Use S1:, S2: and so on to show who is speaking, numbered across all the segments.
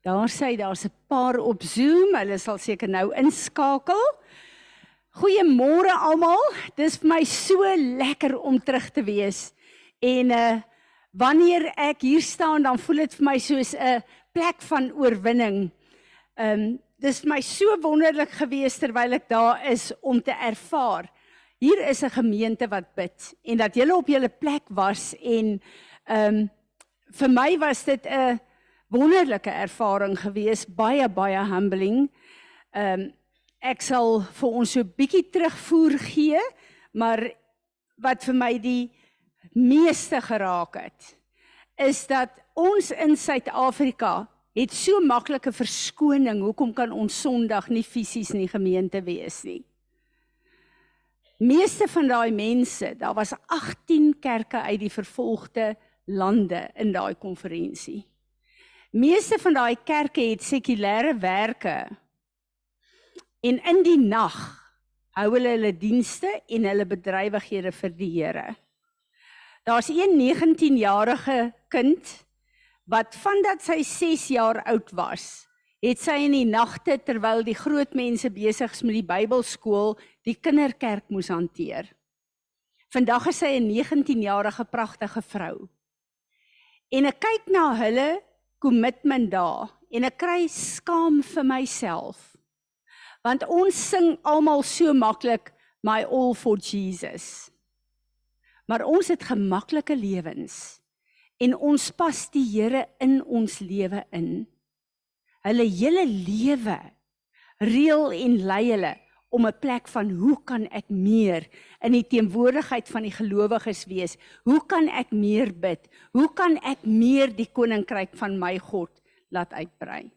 S1: Daar sê daar's 'n paar op Zoom. Hulle sal seker nou inskakel. Goeiemôre almal. Dis vir my so lekker om terug te wees. En uh wanneer ek hier staan, dan voel dit vir my soos 'n plek van oorwinning. Um dis vir my so wonderlik gewees terwyl ek daar is om te ervaar. Hier is 'n gemeente wat bid en dat julle op julle plek was en um vir my was dit 'n wonderlike ervaring gewees, baie baie humbling. Ehm um, ek sal vir ons so 'n bietjie terugvoer gee, maar wat vir my die meeste geraak het is dat ons in Suid-Afrika het so maklike verskoning. Hoekom kan ons Sondag nie fisies in die gemeente wees nie? Meeste van daai mense, daar was 18 kerke uit die vervolgde lande in daai konferensie. Meeste van daai kerke het sekulêre werke. En in die nag hou hulle hulle dienste en hulle bedrywighede vir die Here. Daar's een 19-jarige kind wat vandat sy 6 jaar oud was, het sy in die nagte terwyl die groot mense besig is met die Bybelskool, die kinderkerk moes hanteer. Vandag is sy 'n 19-jarige pragtige vrou. En ek kyk na hulle kommitment daar en ek kry skaam vir myself. Want ons sing almal so maklik my all for Jesus. Maar ons het gemaklike lewens en ons pas die Here in ons lewe in. Hulle hele lewe reël en lei hulle om 'n plek van hoe kan ek meer in die teenwoordigheid van die gelowiges wees? Hoe kan ek meer bid? Hoe kan ek meer die koninkryk van my God laat uitbrei?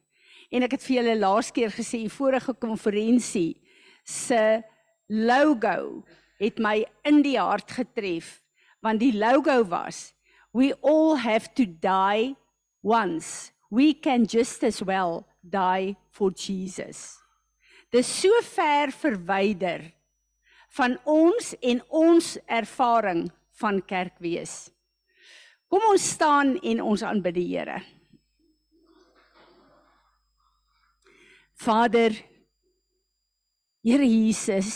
S1: En ek het vir julle laas keer gesê, die vorige konferensie se logo het my in die hart getref want die logo was we all have to die once we can just as well die for Jesus dis so ver verwyder van ons en ons ervaring van kerk wees. Kom ons staan en ons aanbid die Here. Vader Here Jesus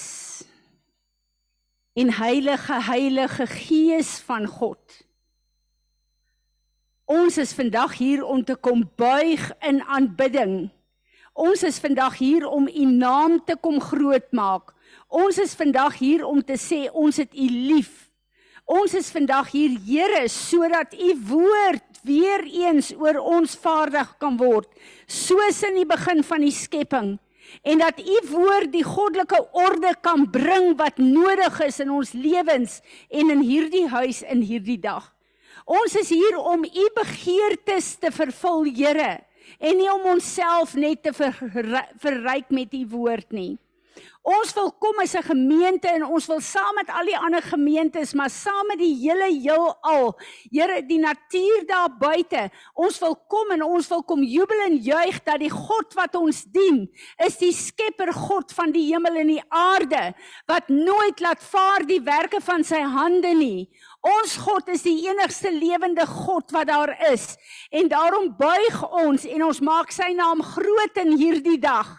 S1: en Heilige Heilige Gees van God. Ons is vandag hier om te kom buig in aanbidding Ons is vandag hier om u naam te kom grootmaak. Ons is vandag hier om te sê ons het u lief. Ons is vandag hier Here sodat u woord weer eens oor ons vaardig kan word soos in die begin van die skepping en dat u woord die goddelike orde kan bring wat nodig is in ons lewens en in hierdie huis in hierdie dag. Ons is hier om u begeertes te vervul, Here en nie om onsself net te verryk met u woord nie. Ons wil kom as 'n gemeente en ons wil saam met al die ander gemeentes, maar saam met die hele heelal, Here, die natuur daar buite, ons wil kom en ons wil kom jubel en juig dat die God wat ons dien, is die skepper God van die hemel en die aarde, wat nooit laat vaar die werke van sy hande nie. Ons God is die enigste lewende God wat daar is en daarom buig ons en ons maak sy naam groot in hierdie dag.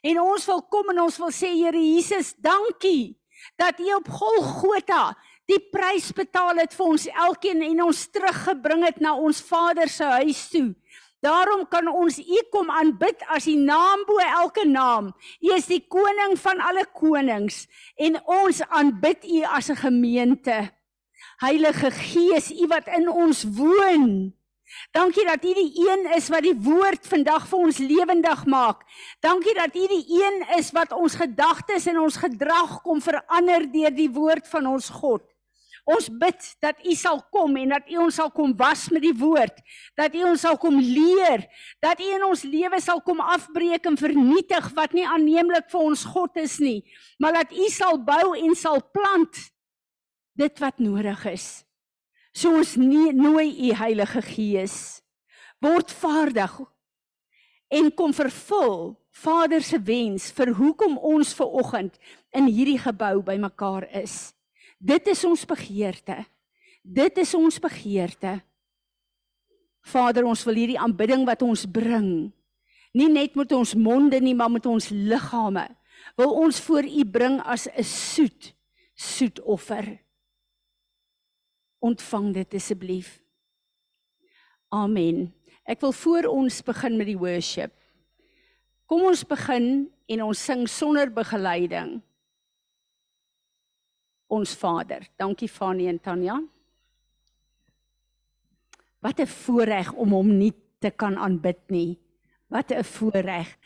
S1: En ons wil kom en ons wil sê Here Jesus, dankie dat U op Golgotha die prys betaal het vir ons elkeen en ons teruggebring het na ons Vader se huis toe. Daarom kan ons U kom aanbid as die naam bo elke naam. U is die koning van alle konings en ons aanbid U as 'n gemeente. Heilige Gees, U wat in ons woon. Dankie dat U die een is wat die woord vandag vir ons lewendig maak. Dankie dat U die een is wat ons gedagtes en ons gedrag kom verander deur die woord van ons God. Ons bid dat U sal kom en dat U ons sal kom was met die woord, dat U ons sal kom leer, dat U in ons lewe sal kom afbreek en vernietig wat nie aanneemlik vir ons God is nie, maar dat U sal bou en sal plant dit wat nodig is. So ons nie, nooi u Heilige Gees word vaardig en kom vervul Vader se wens vir hoekom ons ver oggend in hierdie gebou bymekaar is. Dit is ons begeerte. Dit is ons begeerte. Vader, ons wil hierdie aanbidding wat ons bring Nie net met ons monde nie, maar met ons liggame. Wil ons voor U bring as 'n soet, soet offer. Ontvang dit asseblief. Amen. Ek wil voor ons begin met die worship. Kom ons begin en ons sing sonder begeleiding. Ons Vader. Dankie Fanie en Tanya. Wat 'n voorreg om hom nie te kan aanbid nie. Wat 'n voorreg.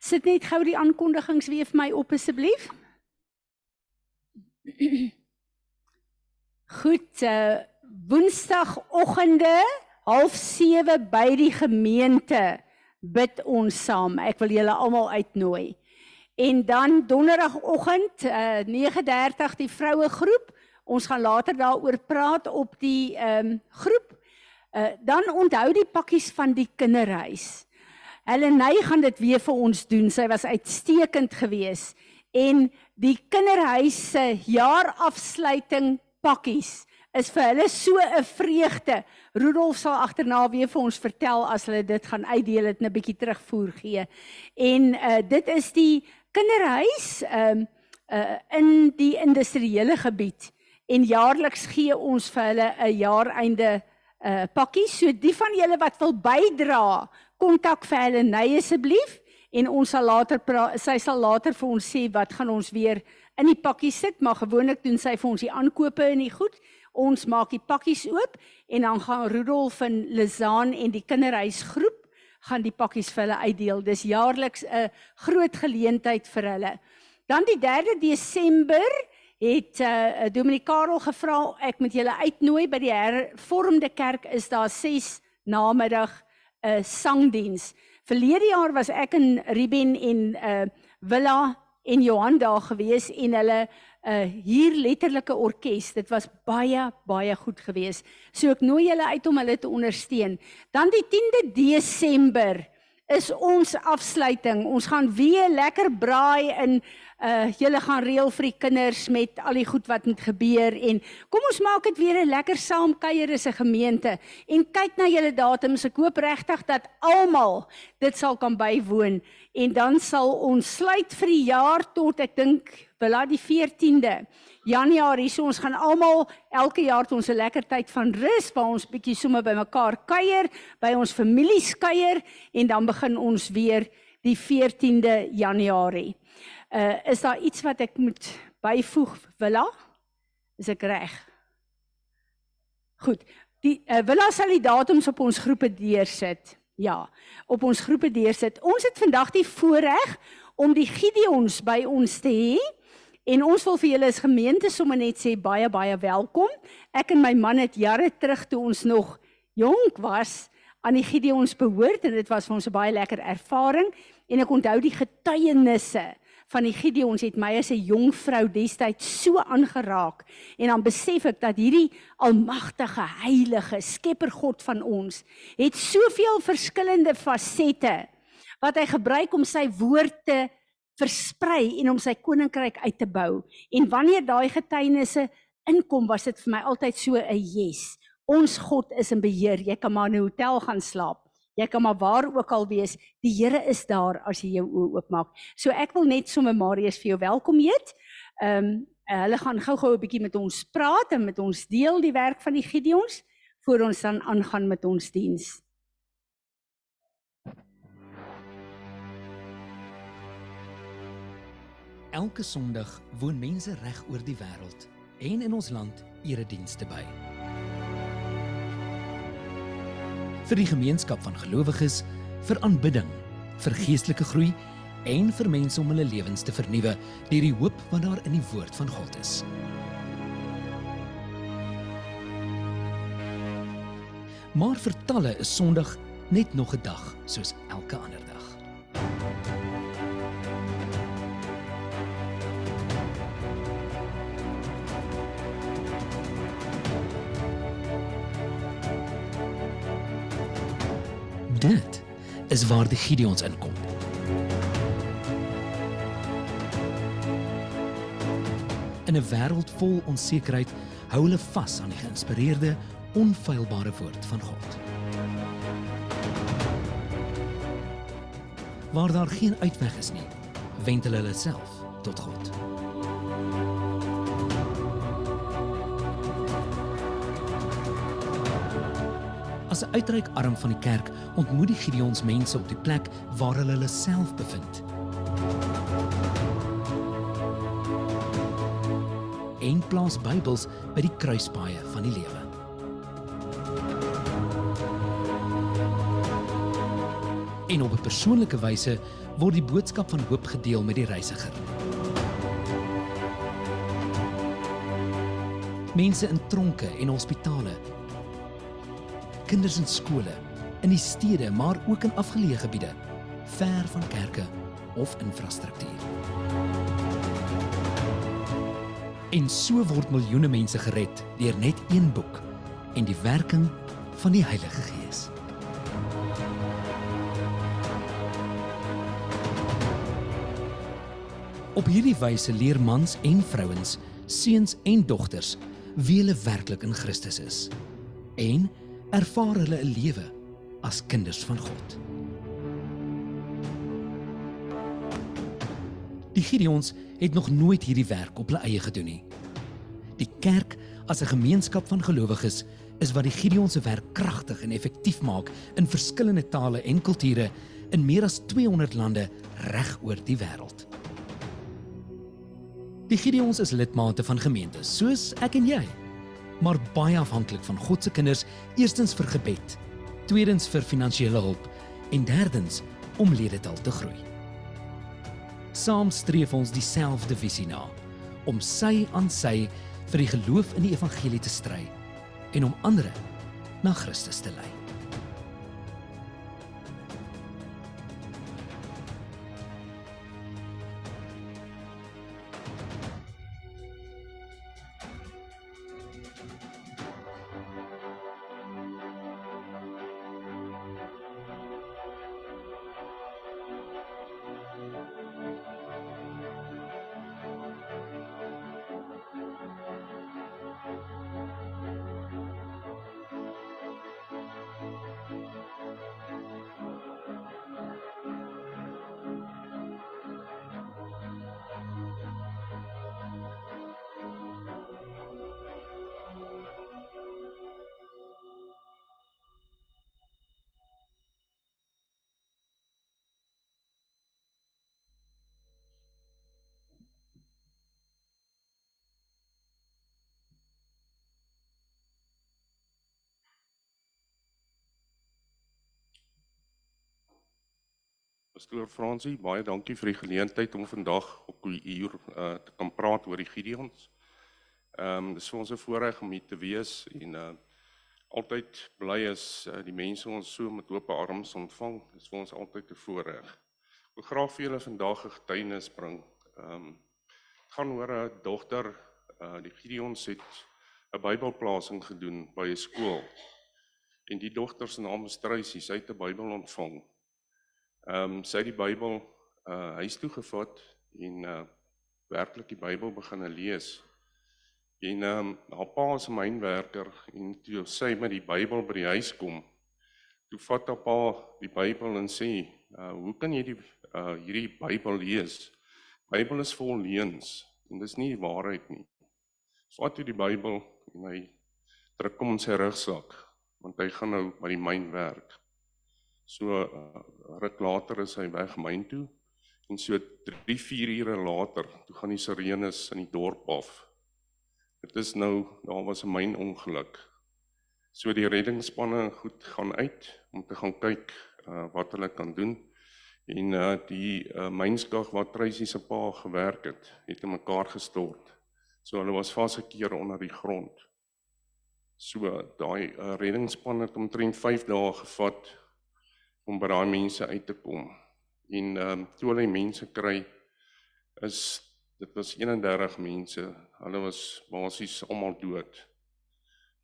S1: Sit net gou die aankondigings weer vir my op asseblief. Goed, uh, Woensdagoggende 07:30 by die gemeente bid ons saam. Ek wil julle almal uitnooi. En dan donderdagoggend uh, 9:30 die vroue groep. Ons gaan later daaroor praat op die ehm um, groep. Uh, dan onthou die pakkies van die kinderhuis. Heleny gaan dit weer vir ons doen. Sy was uitstekend geweest en die kinderhuis se jaarafsluiting pakkies is vir hulle so 'n vreugde. Rudolf sal agterna weer vir ons vertel as hulle dit gaan uitdeel het en 'n bietjie terugvoer gee. En uh dit is die kinderhuis um uh in die industriële gebied en jaarliks gee ons vir hulle 'n jaareinde uh pakkie. So die van julle wat wil bydra, kontak vir hulle nei asseblief en ons sal later sy sal later vir ons sê wat gaan ons weer in die pakkie sit, maar gewoonlik doen sy vir ons die aankope in die goed. Ons maak die pakkies oop en dan gaan Rudolf en Lizaan en die kinderhuisgroep gaan die pakkies vir hulle uitdeel. Dis jaarliks 'n groot geleentheid vir hulle. Dan die 3de Desember het uh, Dominee Karel gevra ek moet julle uitnooi by die hervormde kerk is daar 6 namiddag 'n uh, sangdiens. Verlede jaar was ek in Ruben en uh Villa en Johan daar gewees en hulle uh hier letterlike orkes. Dit was baie baie goed geweest. So ek nooi julle uit om hulle te ondersteun. Dan die 10de Desember is ons afsluiting. Ons gaan weer lekker braai in uh julle gaan reël vir die kinders met al die goed wat moet gebeur en kom ons maak dit weer 'n lekker saam kuier as 'n gemeente en kyk na julle datums. Ek hoop regtig dat almal dit sal kan bywoon en dan sal ons sluit vir die jaar tot ek dink bila die 14de Januarie so ons gaan almal elke jaar tot ons 'n lekker tyd van rus waar ons bietjie sommer by mekaar kuier by ons families kuier en dan begin ons weer die 14de Januarie Uh is daar iets wat ek moet byvoeg, Willa? Is ek reg? Goed. Die uh, Willa sal die datums op ons groepe deursit. Ja, op ons groepe deursit. Ons het vandag die voorreg om die Gideons by ons te hê. En ons wil vir julle as gemeente sommer net sê baie baie welkom. Ek en my man het jare terug toe ons nog jonk was aan die Gideons behoort en dit was vir ons 'n baie lekker ervaring en ek onthou die getuienisse van die Gideons het my as 'n jong vrou destyds so aangeraak en dan besef ek dat hierdie almagtige heilige skepper God van ons het soveel verskillende fasette wat hy gebruik om sy woord te versprei en om sy koninkryk uit te bou. En wanneer daai getuienisse inkom was dit vir my altyd so 'n yes. Ons God is in beheer. Jy kan maar in 'n hotel gaan slaap Jy kan maar waar ook al wees, die Here is daar as jy jou oë oopmaak. So ek wil net sommer Marius vir jou welkom heet. Ehm um, hulle gaan gou-gou 'n bietjie met ons praat en met ons deel die werk van die Gideons voor ons dan aangaan met ons diens.
S2: Elke Sondag woon mense reg oor die wêreld en in ons land eredienste by. Vir die gemeenskap van gelowiges, vir aanbidding, vir geestelike groei en vir mense om hulle lewens te vernuwe deur die hoop wat daar in die woord van God is. Maar vir talle is Sondag net nog 'n dag soos elke ander dag. Is waar die Gideons inkom. In 'n wêreld vol onsekerheid hou hulle vas aan die geïnspireerde, onfeilbare woord van God. waar daar geen uitweg is nie, wend hulle hulle self tot God. As 'n uitreik arm van die kerk ontmoet die Gideons mense op die plek waar hulle hulle self bevind. Een plaas Bybels by die kruispaaie van die lewe. En op 'n persoonlike wyse word die boodskap van hoop gedeel met die reisiger. Mense in tronke en hospitale. Kinders in skole, in die stede, maar ook in afgeleë gebiede, ver van kerke of infrastruktuur. En so word miljoene mense gered deur net een boek en die werking van die Heilige Gees. Op hierdie wyse leer mans en vrouens, seuns en dogters wie hulle werklik in Christus is en ervaar hulle 'n lewe as kinders van God. Die Gideons het nog nooit hierdie werk op hulle eie gedoen nie. Die kerk as 'n gemeenskap van gelowiges is wat die Gideons se werk kragtig en effektief maak in verskillende tale en kulture in meer as 200 lande reg oor die wêreld. Die Gideons is lidmate van gemeentes soos ek en jy, maar baie afhanklik van God se kinders, eerstens vir gebed, tweedens vir finansiële hulp en derdens om ledetal te groei. Saam streef ons dieselfde visie na om sy aan sy vir die geloof in die evangelie te stry en om ander na Christus te lei.
S3: Pastoor Fransie, baie dankie vir die geleentheid om vandag op die uur uh, te kan praat oor die Gideons. Ehm um, dis vir ons 'n voorreg om hier te wees en uh altyd bly is uh, die mense ons so met oop arms ontvang. Dis vir ons altyd 'n voorreg. Ek wil graag vir julle vandag 'n getuienis bring. Ehm um, gaan oor 'n dogter uh die Gideons het 'n Bybelplasing gedoen by 'n skool. En die dogter se naam is Truisie. Sy het 'n Bybel ontvang. Ehm um, sy het die Bybel uh huis toe gevat en uh werklik die Bybel begin lees. En ehm um, haar pa is 'n mynwerker en toe sy met die Bybel by die huis kom, toe vat haar pa die Bybel en sê, uh hoe kan jy die uh hierdie Bybel lees? Bybel is vol leuns en dis nie die waarheid nie. Vat hy die Bybel en hy druk hom in sy rugsak want hy gaan nou by die myn werk. So uh, ruk later is hy weg myn toe en so 3 4 ure later toe gaan die sirenes in die dorp af. Dit is nou daar was 'n myn ongeluk. So die reddingsspanne goed gaan uit om te gaan kyk uh, wat hulle kan doen. En uh, die uh, mynskag waar Truisie se pa gewerk het, het in mekaar gestort. So hulle was vasgekeer onder die grond. So daai uh, reddingsspan het omtrent 5 dae gevat om by daai mense uit te kom. En ehm um, toe hulle mense kry is dit was 31 mense. Hulle was basies almal dood.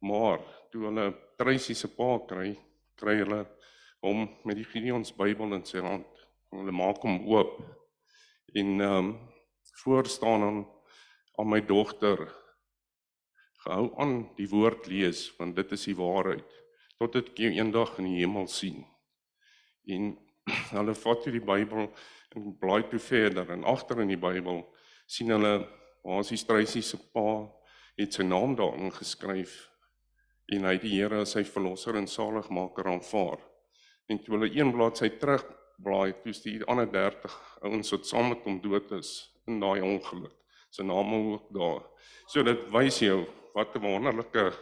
S3: Maar toe hulle Truisie se pa kry, kry hulle hom met die Gideons Bybel in sy hand. Hulle maak hom oop. En ehm um, voor staan dan aan my dogter gehou aan die woord lees want dit is die waarheid tot dit eendag in die hemel sien. En hulle vat hierdie Bybel en blaai toe verder en agter in die Bybel sien hulle basies Tracy se pa het sy naam daarin geskryf en hy die Here as sy verlosser en saligmaker aanvaar. En toe hulle een bladsy terug blaai, toe is die ander 30 ouens wat saam met hom dood is in daai ongeluk. Sy naam ook daar. So dit wys jou wat 'n wonderlike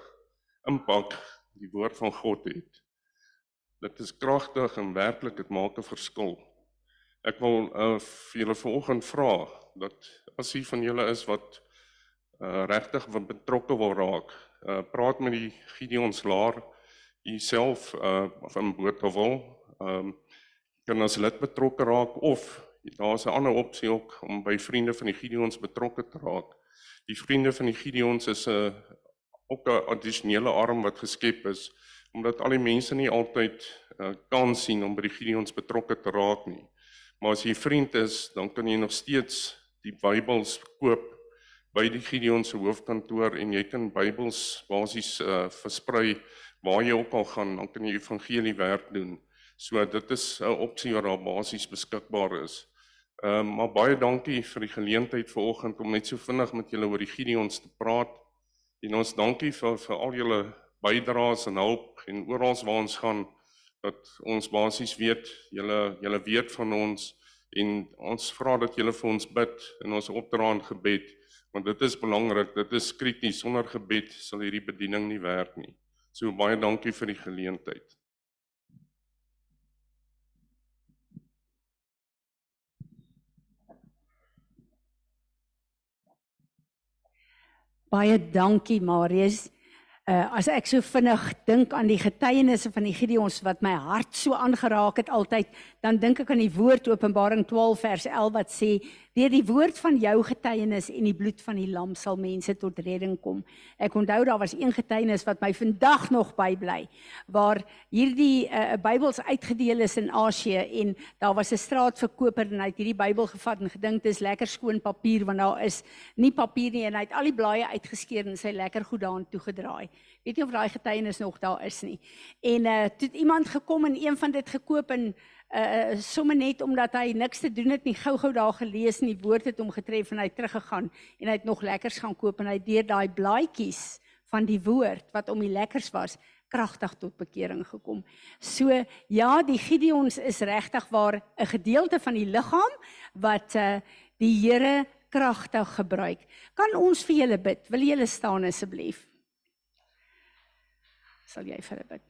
S3: impak die woord van God het. Dit is kragtig en werklik dit maak 'n verskil. Ek wil uh, julle vanoggend vra dat as u van julle is wat uh, regtig betrokke wil raak, uh, praat met die Gideons Laar jouself uh van Botawil. Ehm um, kan as lid betrokke raak of daar's 'n ander opsie ook om by vriende van die Gideons betrokke te raak. Die vriende van die Gideons is 'n uh, ook 'n addisionele arm wat geskep is omdat al die mense nie altyd uh, kan sien om by die Gideons betrokke te raak nie. Maar as jy vriend is, dan kan jy nog steeds die Bybels koop by die Gideon se hoofkantoor en jy kan Bybels basies uh, versprei waar jy ook al gaan, dan kan jy evangelie werk doen. So dit is 'n opsie wat daar basies beskikbaar is. Ehm um, maar baie dankie vir die geleentheid vanoggend om net so vinnig met julle oor die Gideons te praat. En ons dankie vir vir al julle bydraes en hulp en oral waar ons gaan dat ons basies weet julle julle weet van ons en ons vra dat julle vir ons bid in ons opdraand gebed want dit is belangrik, dit is krities. Sonder gebed sal hierdie bediening nie werk nie. So baie dankie vir die geleentheid.
S1: Baie dankie Marius. Uh as ek so vinnig dink aan die getuienisse van die Gideons wat my hart so aangeraak het altyd, dan dink ek aan die woord Openbaring 12 vers 11 wat sê Deur die woord van jou getuienis en die bloed van die lam sal mense tot redding kom. Ek onthou daar was een getuienis wat my vandag nog bybly waar hierdie uh, Bybels uitgedeel is in Asië en daar was 'n straatverkoper en hy het hierdie Bybel gevat en gedink dit is lekker skoon papier want daar is nie papier nie en hy het al die blaaie uitgeskeur en sy lekker goed daarin toegedraai. Weet nie of daai getuienis nog daar is nie. En uh toe het iemand gekom en een van dit gekoop en uh sommer net omdat hy niks te doen het nie gou-gou daar gelees en die woord het hom getref en hy het teruggegaan en hy het nog lekkers gaan koop en hy deur daai blaadjies van die woord wat om die lekkers was kragtig tot bekering gekom. So ja, die Gideons is regtig waar 'n gedeelte van die liggaam wat uh die Here kragtig gebruik. Kan ons vir julle bid? Wil julle staan asseblief? Sal jy vir hulle bid?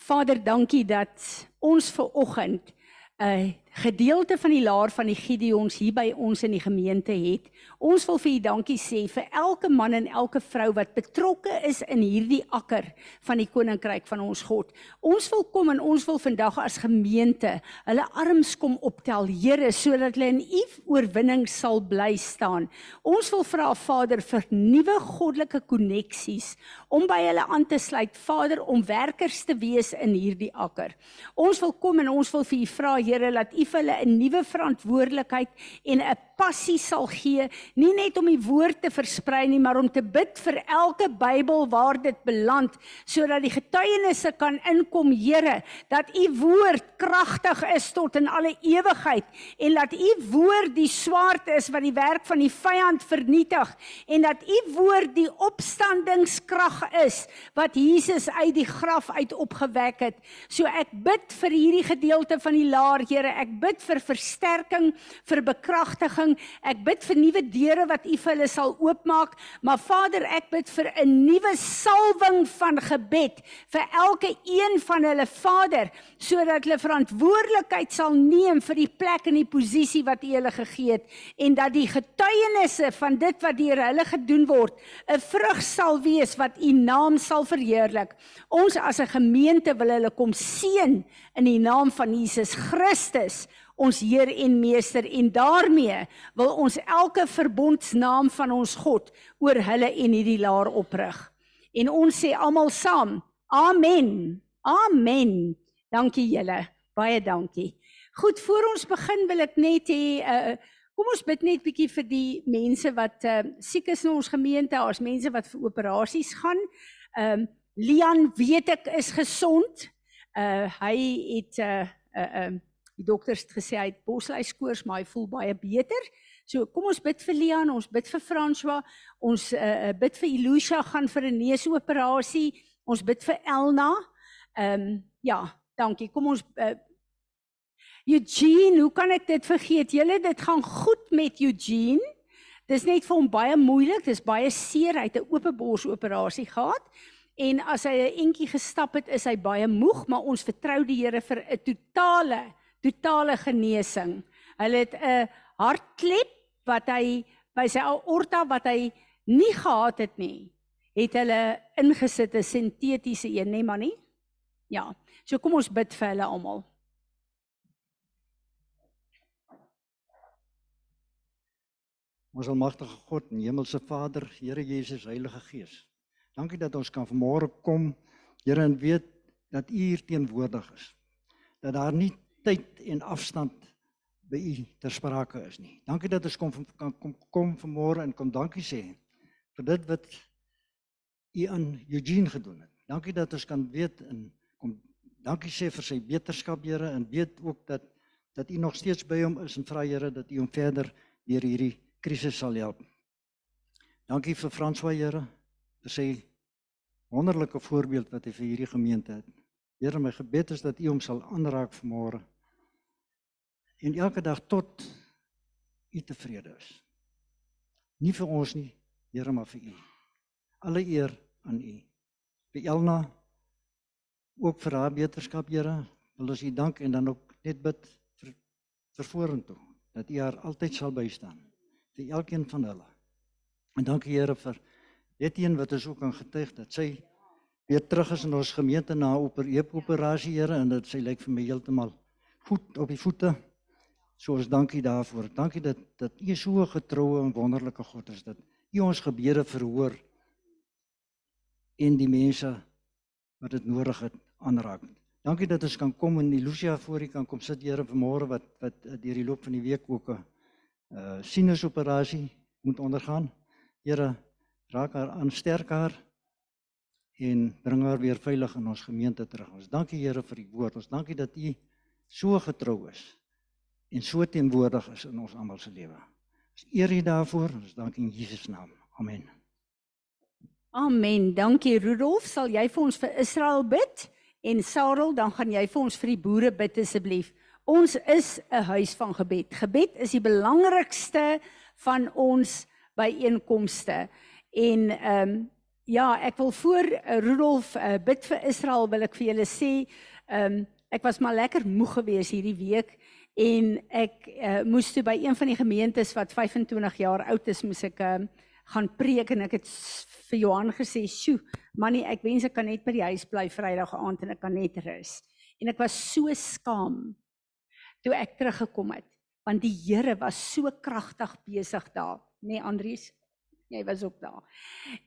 S1: Vader, dankie dat ons ver oggend 'n gedeelte van die laar van die Gideons hier by ons in die gemeente het. Ons wil vir U dankie sê vir elke man en elke vrou wat betrokke is in hierdie akker van die koninkryk van ons God. Ons wil kom en ons wil vandag as gemeente hulle arms kom optel, Here, sodat hulle in U oorwinning sal bly staan. Ons wil vra Vader vir nuwe goddelike koneksies om by hulle aan te sluit, Vader, om werkers te wees in hierdie akker. Ons wil kom en ons wil vir U vra, Here, laat U vir hulle 'n nuwe verantwoordelikheid en 'n passie sal gee, nie net om die woord te versprei nie, maar om te bid vir elke Bybel waar dit beland, sodat die getuienisse kan inkom, Here, dat u woord kragtig is tot in alle ewigheid en dat u woord die swaard is wat die werk van die vyand vernietig en dat u woord die opstandingskrag is wat Jesus uit die graf uit opgewek het. So ek bid vir hierdie gedeelte van die laar, Here, ek bid vir versterking, vir bekragtiging vervulling. Ek bid vir nuwe deure wat U vir hulle sal oopmaak, maar Vader, ek bid vir 'n nuwe salwing van gebed vir elke een van hulle, Vader, sodat hulle verantwoordelikheid sal neem vir die plek en die posisie wat U hulle gegee het en dat die getuienisse van dit wat deur hulle gedoen word, 'n vrug sal wees wat U naam sal verheerlik. Ons as 'n gemeente wil hulle kom seën in die naam van Jesus Christus ons Heer en Meester en daarmee wil ons elke verbondsnaam van ons God oor hulle en hierdie laar oprig. En ons sê almal saam: Amen. Amen. Dankie julle. Baie dankie. Goed, voor ons begin wil ek net hê uh kom ons bid net bietjie vir die mense wat uh siek is in ons gemeente, as mense wat vir operasies gaan. Um Lian weet ek is gesond. Uh hy het 'n uh, uh um die dokters het gesê hy het bosluiskoors, maar hy voel baie beter. So kom ons bid vir Leon, ons bid vir François, ons uh bid vir Elusha gaan vir 'n neusoperasie. Ons bid vir Elna. Ehm um, ja, dankie. Kom ons uh, Eugene, hoe kan ek dit vergeet? Julle dit gaan goed met Eugene. Dis net vir hom baie moeilik, dis baie seer. Hy het 'n oop borsoperasie gehad. En as hy 'n entjie gestap het, is hy baie moeg, maar ons vertrou die Here vir 'n totale, totale genesing. Hulle het 'n hartklep wat hy by sy aorta wat hy nie gehad het nie, het hulle ingesit 'n sintetiese een, nee maar nie. Ja. So kom ons bid vir hulle almal.
S4: Ons almagtige God en Hemelse Vader, Here Jesus, Heilige Gees. Dankie dat ons kan vanmôre kom, Here, en weet dat U hier teenwoordig is. Dat daar nie tyd en afstand by U ter sprake is nie. Dankie dat ons kom kan kom kom vanmôre en kom dankie sê vir dit wat U aan Eugene gedoen het. Dankie dat ons kan weet en kom dankie sê vir sy beterskap, Here, en weet ook dat dat U nog steeds by hom is en vra Here dat U hom verder deur hierdie krisis sal help. Dankie vir François Here vir sy wonderlike voorbeeld wat hy vir hierdie gemeente het. Here, my gebed is dat U hom sal aanraak vanmôre. En elke dag tot U tevrede is. Nie vir ons nie, Here, maar vir U. Alle eer aan U. Vir Elna ook vir haar beterskap, Here, wil ons U dank en dan ook net bid vir vir vorentoe dat U haar altyd sal bystaan vir elkeen van hulle. En dankie Here vir Etienne wat ons ook aan getuig dat sy weer terug is in ons gemeente na 'n operasie Here en dit sy lyk vir my heeltemal goed op die voete. So ons dankie daarvoor. Dankie dat dat U so getroue en wonderlike God is dat U ons gebede verhoor en die mense wat dit nodig het aanraak. Dankie dat ons kan kom en Elusia voor U kan kom sit Here vanmôre wat wat deur die loop van die week ook 'n uh sinusoperasie moet ondergaan. Here, raak haar aan sterk haar en bring haar weer veilig in ons gemeente terug. Ons dankie Here vir die woord. Ons dankie dat U so getrou is en so teenwoordig is in ons almal se lewe. Ons eer U daarvoor. Ons dank in Jesus naam. Amen.
S1: Amen. Dankie Rudolf. Sal jy vir ons vir Israel bid? En Sarel, dan gaan jy vir ons vir die boere bid asseblief. Ons is 'n huis van gebed. Gebed is die belangrikste van ons byeenkomste. En ehm um, ja, ek wil voor uh, Rudolf uh, bid vir Israel wil ek vir julle sê, ehm um, ek was maar lekker moeg gewees hierdie week en ek uh, moes toe by een van die gemeentes wat 25 jaar oud is, moes ek uh, gaan preek en ek het vir Johan gesê, "Sjoe, manie, ek wens ek kan net by die huis bly Vrydag aand en ek kan net rus." En ek was so skaam toe ek teruggekom het want die Here was so kragtig besig daar. Nê nee, Andries jy was ook daar.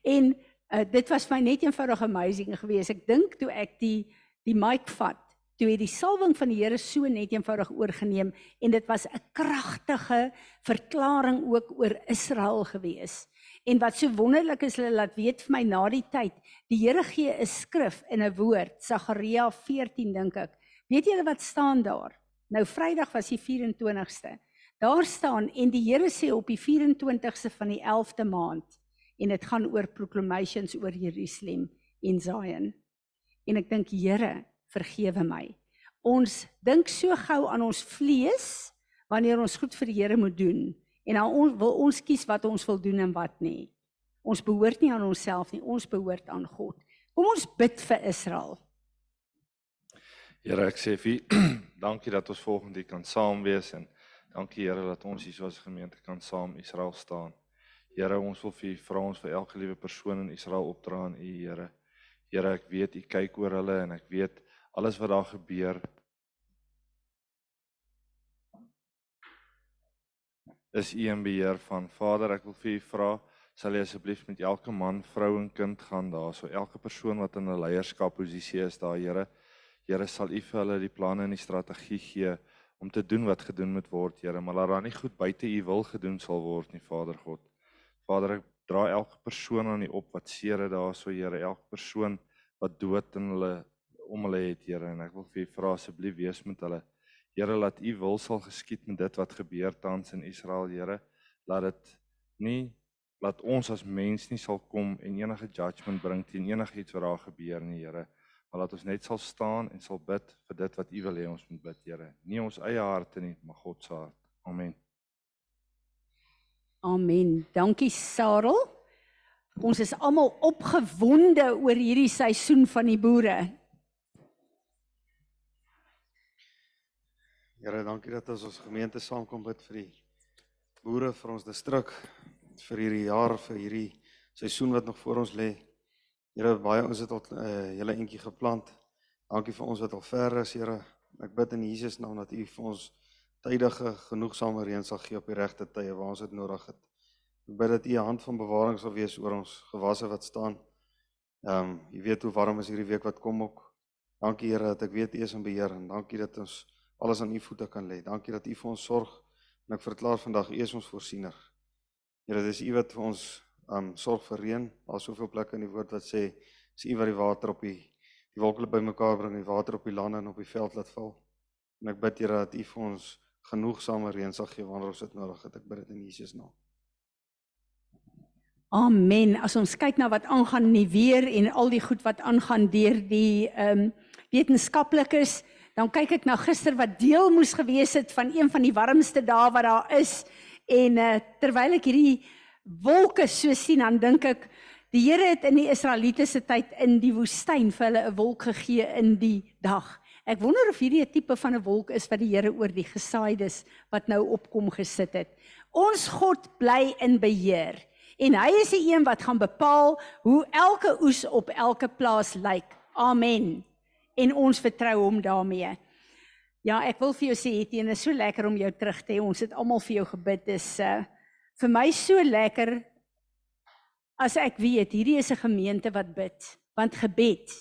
S1: En uh, dit was my net eenvoudig amazing geweest. Ek dink toe ek die die mic vat toe het die salwing van die Here so net eenvoudig oorgeneem en dit was 'n kragtige verklaring ook oor Israel geweest en wat so wonderlik is hulle laat weet vir my na die tyd die Here gee 'n skrif en 'n woord Sagaria 14 dink ek weet julle wat staan daar Nou Vrydag was die 24ste. Daar staan en die Here sê op die 24ste van die 11de maand en dit gaan oor proclamations oor Jerusalem en Zion. En ek dink Here, vergewe my. Ons dink so gou aan ons vlees wanneer ons goed vir die Here moet doen en dan on, wil ons kies wat ons wil doen en wat nie. Ons behoort nie aan onsself nie, ons behoort aan God. Kom ons bid vir Israel.
S5: Here, ek sê vir dankie dat ons volgende kan saam wees en dankie Here dat ons hier as gemeente kan saam Israel staan. Here, ons wil vir vra ons vir elke liewe persoon in Israel opdra aan U, Here. Here, ek weet U kyk oor hulle en ek weet alles wat daar gebeur is U in beheer van. Vader, ek wil vir U vra sal jy asseblief met elke man, vrou en kind gaan daar, so elke persoon wat in 'n leierskap posisie is daar, Here. Here sal U vir hulle die planne en die strategie gee om te doen wat gedoen moet word, Here, maar laat daar nie goed buite U wil gedoen sal word nie, Vader God. Vader, ek dra elke persoon aan U op wat seer het daarso, Here, elke persoon wat dood in hulle om hulle het, Here, en ek wil vir U vra asseblief wees met hulle. Here, laat U wil sal geskied met dit wat gebeur tans in Israel, Here. Laat dit nie laat ons as mens nie sal kom en enige judgement bring teen enigiets wat daar gebeur nie, Here. Maar laat ons net sal staan en sal bid vir dit wat U wil hê ons moet bid, Here. Nie ons eie harte nie, maar God se hart. Amen.
S1: Amen. Dankie Sarel. Ons is almal opgewonde oor hierdie seisoen van die boere.
S6: Here, dankie dat ons ons gemeente saamkom bid vir die boere vir ons distrik vir hierdie jaar vir hierdie seisoen wat nog voor ons lê. Here, baie ons het al 'n uh, eh, hele entjie geplant. Dankie vir ons wat al ver is, Here. Ek bid in Jesus naam dat U vir ons tydige genoegsame reën sal gee op die regte tye waar ons dit nodig het. Ek bid dat U 'n hand van bewaring sal wees oor ons gewasse wat staan. Ehm, um, jy weet hoe warm is hierdie week wat kom ook. Dankie Here dat ek weet U is in beheer en dankie dat ons alles aan U voete kan lê. Dankie dat U vir ons sorg en ek verklaar vandag U is ons voorsiener. Here, dis U wat vir ons um sorg vir reën. Daar's soveel plekke in die woord wat sê dis U wat die water op die die wolke bymekaar bring, die water op die lande en op die veld laat val. En ek bid Here dat U vir ons genoegsame reën sal gee wanneer ons dit nodig het. Ek bid dit in Jesus naam.
S1: Amen. As ons kyk na wat aangaan in die weer en al die goed wat aangaan deur die ehm um, wetenskaplikes, dan kyk ek na gister wat deel moes gewees het van een van die warmste dae wat daar is En uh, terwyl ek hierdie wolke so sien, dan dink ek die Here het in die Israeliete se tyd in die woestyn vir hulle 'n wolk gegee in die dag. Ek wonder of hierdie 'n tipe van 'n wolk is wat die Here oor die gesaaides wat nou opkom gesit het. Ons God bly in beheer en hy is die een wat gaan bepaal hoe elke oes op elke plaas lyk. Amen. En ons vertrou hom daarmee. Ja, ek wil vir jou sê Etienne, is so lekker om jou terug te hê. Ons het almal vir jou gebid. Dis uh vir my so lekker as ek weet hierdie is 'n gemeente wat bid, want gebed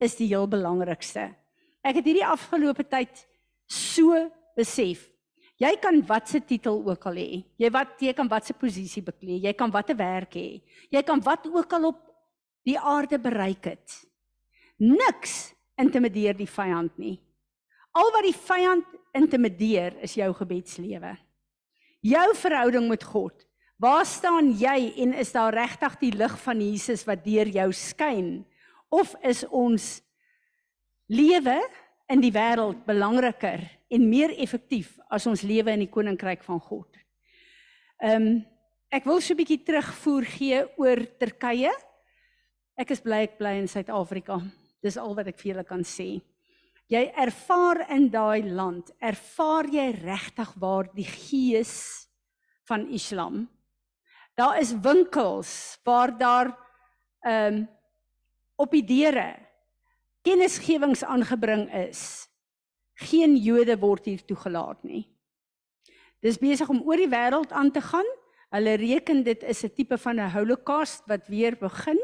S1: is die heel belangrikste. Ek het hierdie afgelope tyd so besef. Jy kan watse titel ook al hê. Jy wat jy kan watse posisie beklee. Jy kan watte werk hê. Jy kan wat ook al op die aarde bereik het. Niks intimideer die vyand nie. Al wat die vyand intimideer is jou gebedslewe. Jou verhouding met God. Waar staan jy en is daar regtig die lig van Jesus wat deur jou skyn of is ons lewe in die wêreld belangriker en meer effektief as ons lewe in die koninkryk van God? Ehm um, ek wil so 'n bietjie terugvoer gee oor Turkye. Ek is bly ek bly in Suid-Afrika. Dis al wat ek vir julle kan sê jy ervaar in daai land, ervaar jy regtig waar die gees van Islam. Daar is winkels waar daar ehm um, op die deure kennisgewings aangebring is. Geen Jode word hier toegelaat nie. Dis besig om oor die wêreld aan te gaan. Hulle reken dit is 'n tipe van 'n holocaust wat weer begin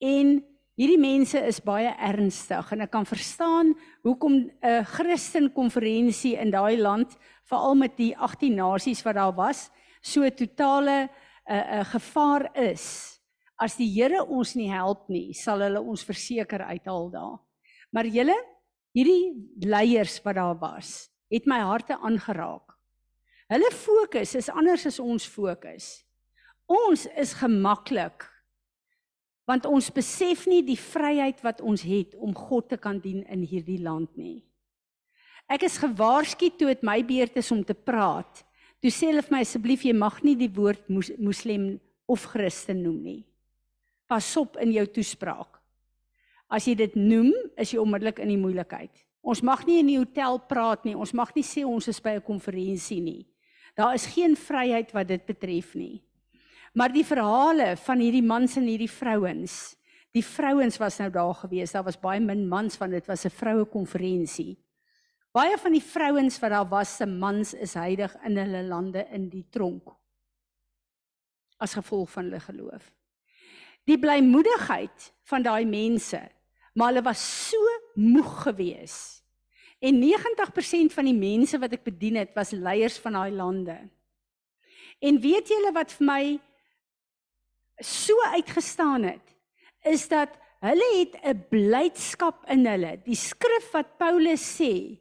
S1: en Hierdie mense is baie ernstig en ek kan verstaan hoekom 'n Christen konferensie in daai land, veral met die 18 nasies wat daar was, so totale 'n uh, 'n uh, gevaar is. As die Here ons nie help nie, sal hulle ons verseker uithaal daar. Maar julle, hierdie leiers wat daar was, het my harte aangeraak. Hulle fokus is anders as ons fokus. Ons is gemaklik want ons besef nie die vryheid wat ons het om God te kan dien in hierdie land nie. Ek is gewaarsku toe dit my beurt is om te praat. Toe sê hulle vir my asseblief jy mag nie die woord moslim of Christen noem nie. Pas op in jou toespraak. As jy dit noem, is jy onmiddellik in die moeilikheid. Ons mag nie in die hotel praat nie. Ons mag nie sê ons is by 'n konferensie nie. Daar is geen vryheid wat dit betref nie. Maar die verhale van hierdie mans en hierdie vrouens, die vrouens was nou daar gewees. Daar was baie min mans van dit was 'n vroue konferensie. Baie van die vrouens wat daar was se mans is heilig in hulle lande in die tronk as gevolg van hulle geloof. Die blymoedigheid van daai mense, maar hulle was so moeg gewees. En 90% van die mense wat ek bedien het, was leiers van daai lande. En weet julle wat vir my so uitgestaan het is dat hulle het 'n blydskap in hulle. Die skrif wat Paulus sê,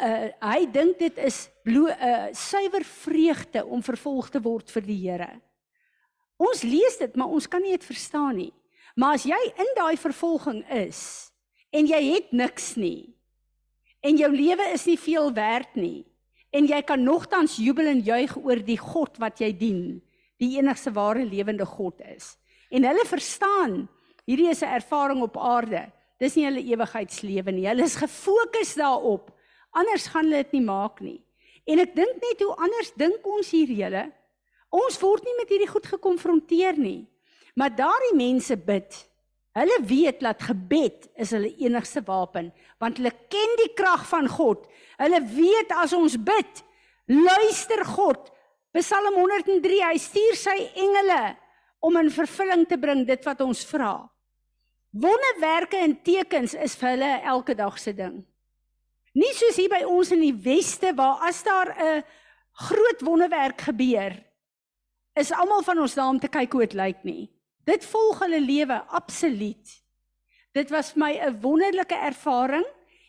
S1: uh, hy dink dit is 'n uh, suiwer vreugde om vervolg te word vir die Here. Ons lees dit, maar ons kan nie dit verstaan nie. Maar as jy in daai vervolging is en jy het niks nie en jou lewe is nie veel werd nie en jy kan nogtans jubel en juig oor die God wat jy dien, die enigste ware lewende God is. En hulle verstaan, hierdie is 'n ervaring op aarde. Dis nie hulle ewigheidslewe nie. Hulle is gefokus daarop. Anders gaan hulle dit nie maak nie. En ek dink net hoe anders dink ons hier julle. Ons word nie met hierdie goed gekonfronteer nie. Maar daardie mense bid. Hulle weet dat gebed is hulle enigste wapen, want hulle ken die krag van God. Hulle weet as ons bid, luister God. Psalm 103, hy stuur sy engele om in vervulling te bring dit wat ons vra. Wonderwerke en tekens is vir hulle elke dag se ding. Nie soos hier by ons in die weste waar as daar 'n groot wonderwerk gebeur, is almal van ons daar om te kyk hoe dit lyk nie. Dit volg hulle lewe absoluut. Dit was my 'n wonderlike ervaring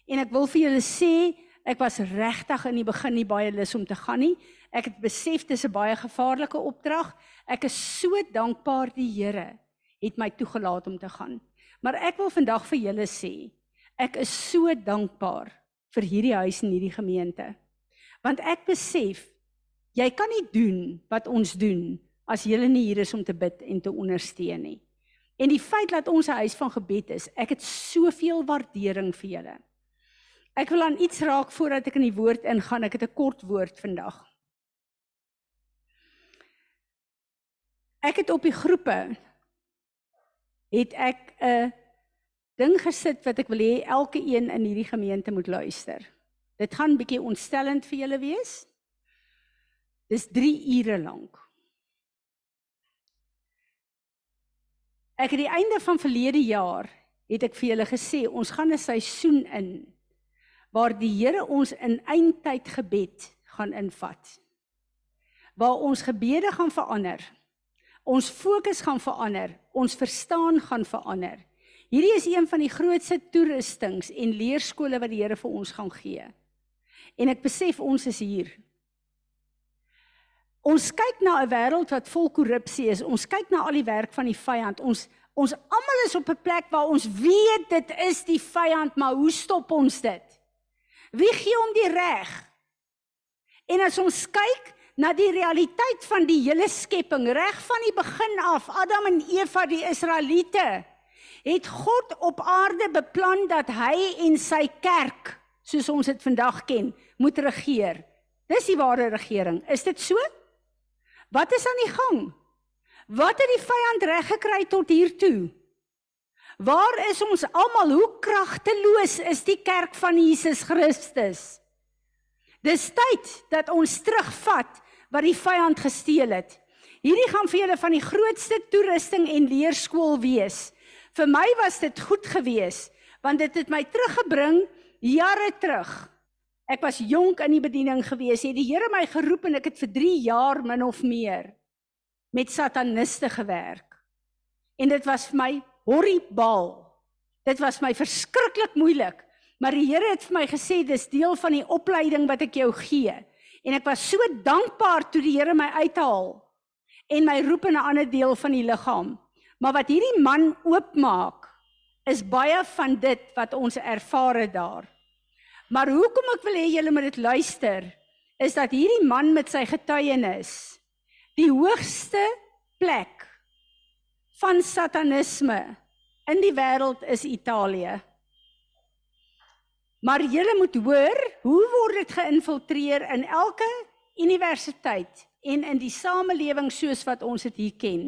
S1: en ek wil vir julle sê ek was regtig in die begin nie baie lus om te gaan nie. Ek het besef dis 'n baie gevaarlike opdrag. Ek is so dankbaar die Here het my toegelaat om te gaan. Maar ek wil vandag vir julle sê, ek is so dankbaar vir hierdie huis en hierdie gemeente. Want ek besef jy kan nie doen wat ons doen as jy nie hier is om te bid en te ondersteun nie. En die feit dat ons 'n huis van gebed is, ek het soveel waardering vir julle. Ek wil aan iets raak voordat ek in die woord ingaan. Ek het 'n kort woord vandag. Ek het op die groepe het ek 'n ding gesit wat ek wil hê elke een in hierdie gemeente moet luister. Dit gaan bietjie ontstellend vir julle wees. Dis 3 ure lank. Ek het die einde van verlede jaar het ek vir julle gesê ons gaan 'n seisoen in waar die Here ons in eindtyd gebed gaan invat. Waar ons gebede gaan verander. Ons fokus gaan verander, ons verstaan gaan verander. Hierdie is een van die grootste toerustings en leerskole wat die Here vir ons gaan gee. En ek besef ons is hier. Ons kyk na 'n wêreld wat vol korrupsie is. Ons kyk na al die werk van die vyand. Ons ons almal is op 'n plek waar ons weet dit is die vyand, maar hoe stop ons dit? Wie gee hom die reg? En as ons kyk na die realiteit van die hele skepping, reg van die begin af, Adam en Eva, die Israeliete, het God op aarde beplan dat hy en sy kerk, soos ons dit vandag ken, moet regeer. Dis die ware regering. Is dit so? Wat is aan die gang? Wat het die vyand reg gekry tot hier toe? Waar is ons almal? Hoe kragteloos is die kerk van Jesus Christus? Dis tyd dat ons terugvat wat die vyand gesteel het. Hierdie gaan vir julle van die grootste toerusting en leerskool wees. Vir my was dit goed geweest want dit het my teruggebring jare terug. Ek was jonk in die bediening geweest. Het die Here my geroep en ek het vir 3 jaar min of meer met sataniste gewerk. En dit was vir my horribaal. Dit was my verskriklik moeilik, maar die Here het vir my gesê dis deel van die opleiding wat ek jou gee. En ek was so dankbaar toe die Here my uithaal en my roep in 'n ander deel van die liggaam. Maar wat hierdie man oopmaak is baie van dit wat ons ervaar het daar. Maar hoekom ek wil hê julle moet dit luister is dat hierdie man met sy getuienis die hoogste plek van satanisme in die wêreld is Italië. Maar julle moet hoor, hoe word dit geïnfiltreer in elke universiteit en in die samelewing soos wat ons dit hier ken?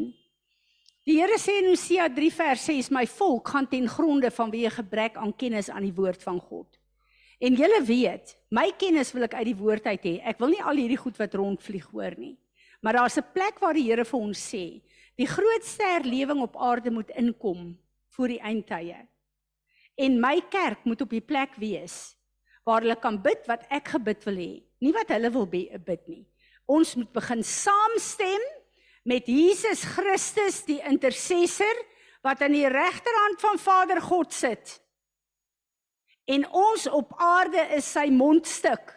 S1: Die Here sê in Hosea 3 vers 6: "My volk gaan ten gronde vanweë gebrek aan kennis aan die woord van God." En julle weet, my kennis wil ek uit die woord uit hê. Ek wil nie al hierdie goed wat rondvlieg hoor nie. Maar daar's 'n plek waar die Here vir ons sê, Die grootste herlewing op aarde moet inkom voor die eindtye. En my kerk moet op die plek wees waar hulle kan bid wat ek gebid wil hê, nie wat hulle wil bid nie. Ons moet begin saamstem met Jesus Christus die intercessor wat aan die regterhand van Vader God sit. En ons op aarde is sy mondstuk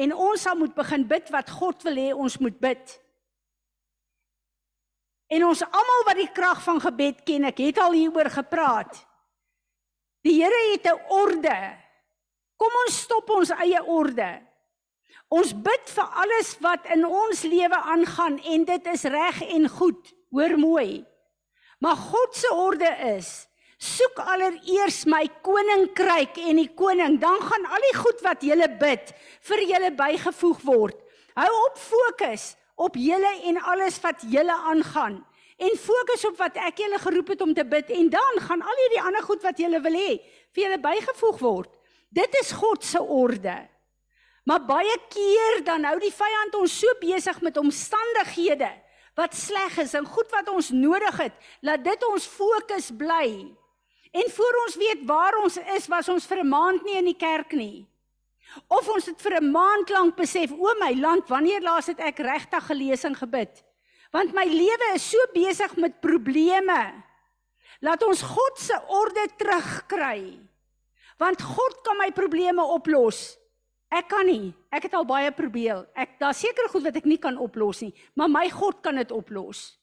S1: en ons sal moet begin bid wat God wil hê ons moet bid. En ons almal wat die krag van gebed ken, ek het al hieroor gepraat. Die Here het 'n orde. Kom ons stop ons eie orde. Ons bid vir alles wat in ons lewe aangaan en dit is reg en goed. Hoor mooi. Maar God se orde is soek allereers my koninkryk en die koning, dan gaan al die goed wat jy bid vir julle bygevoeg word. Hou op fokus op julle en alles wat julle aangaan en fokus op wat ek julle geroep het om te bid en dan gaan al hierdie ander goed wat julle wil hê vir julle bygevoeg word. Dit is God se orde. Maar baie keer dan hou die vyand ons so besig met omstandighede wat sleg is en goed wat ons nodig het, laat dit ons fokus bly. En voor ons weet waar ons is, was ons vir 'n maand nie in die kerk nie. Of ons het vir 'n maand lank besef, o my land, wanneer laas het ek regtig gelees en gebid? Want my lewe is so besig met probleme. Laat ons God se orde terugkry. Want God kan my probleme oplos. Ek kan nie. Ek het al baie probeer. Ek daar seker goed wat ek nie kan oplos nie, maar my God kan dit oplos.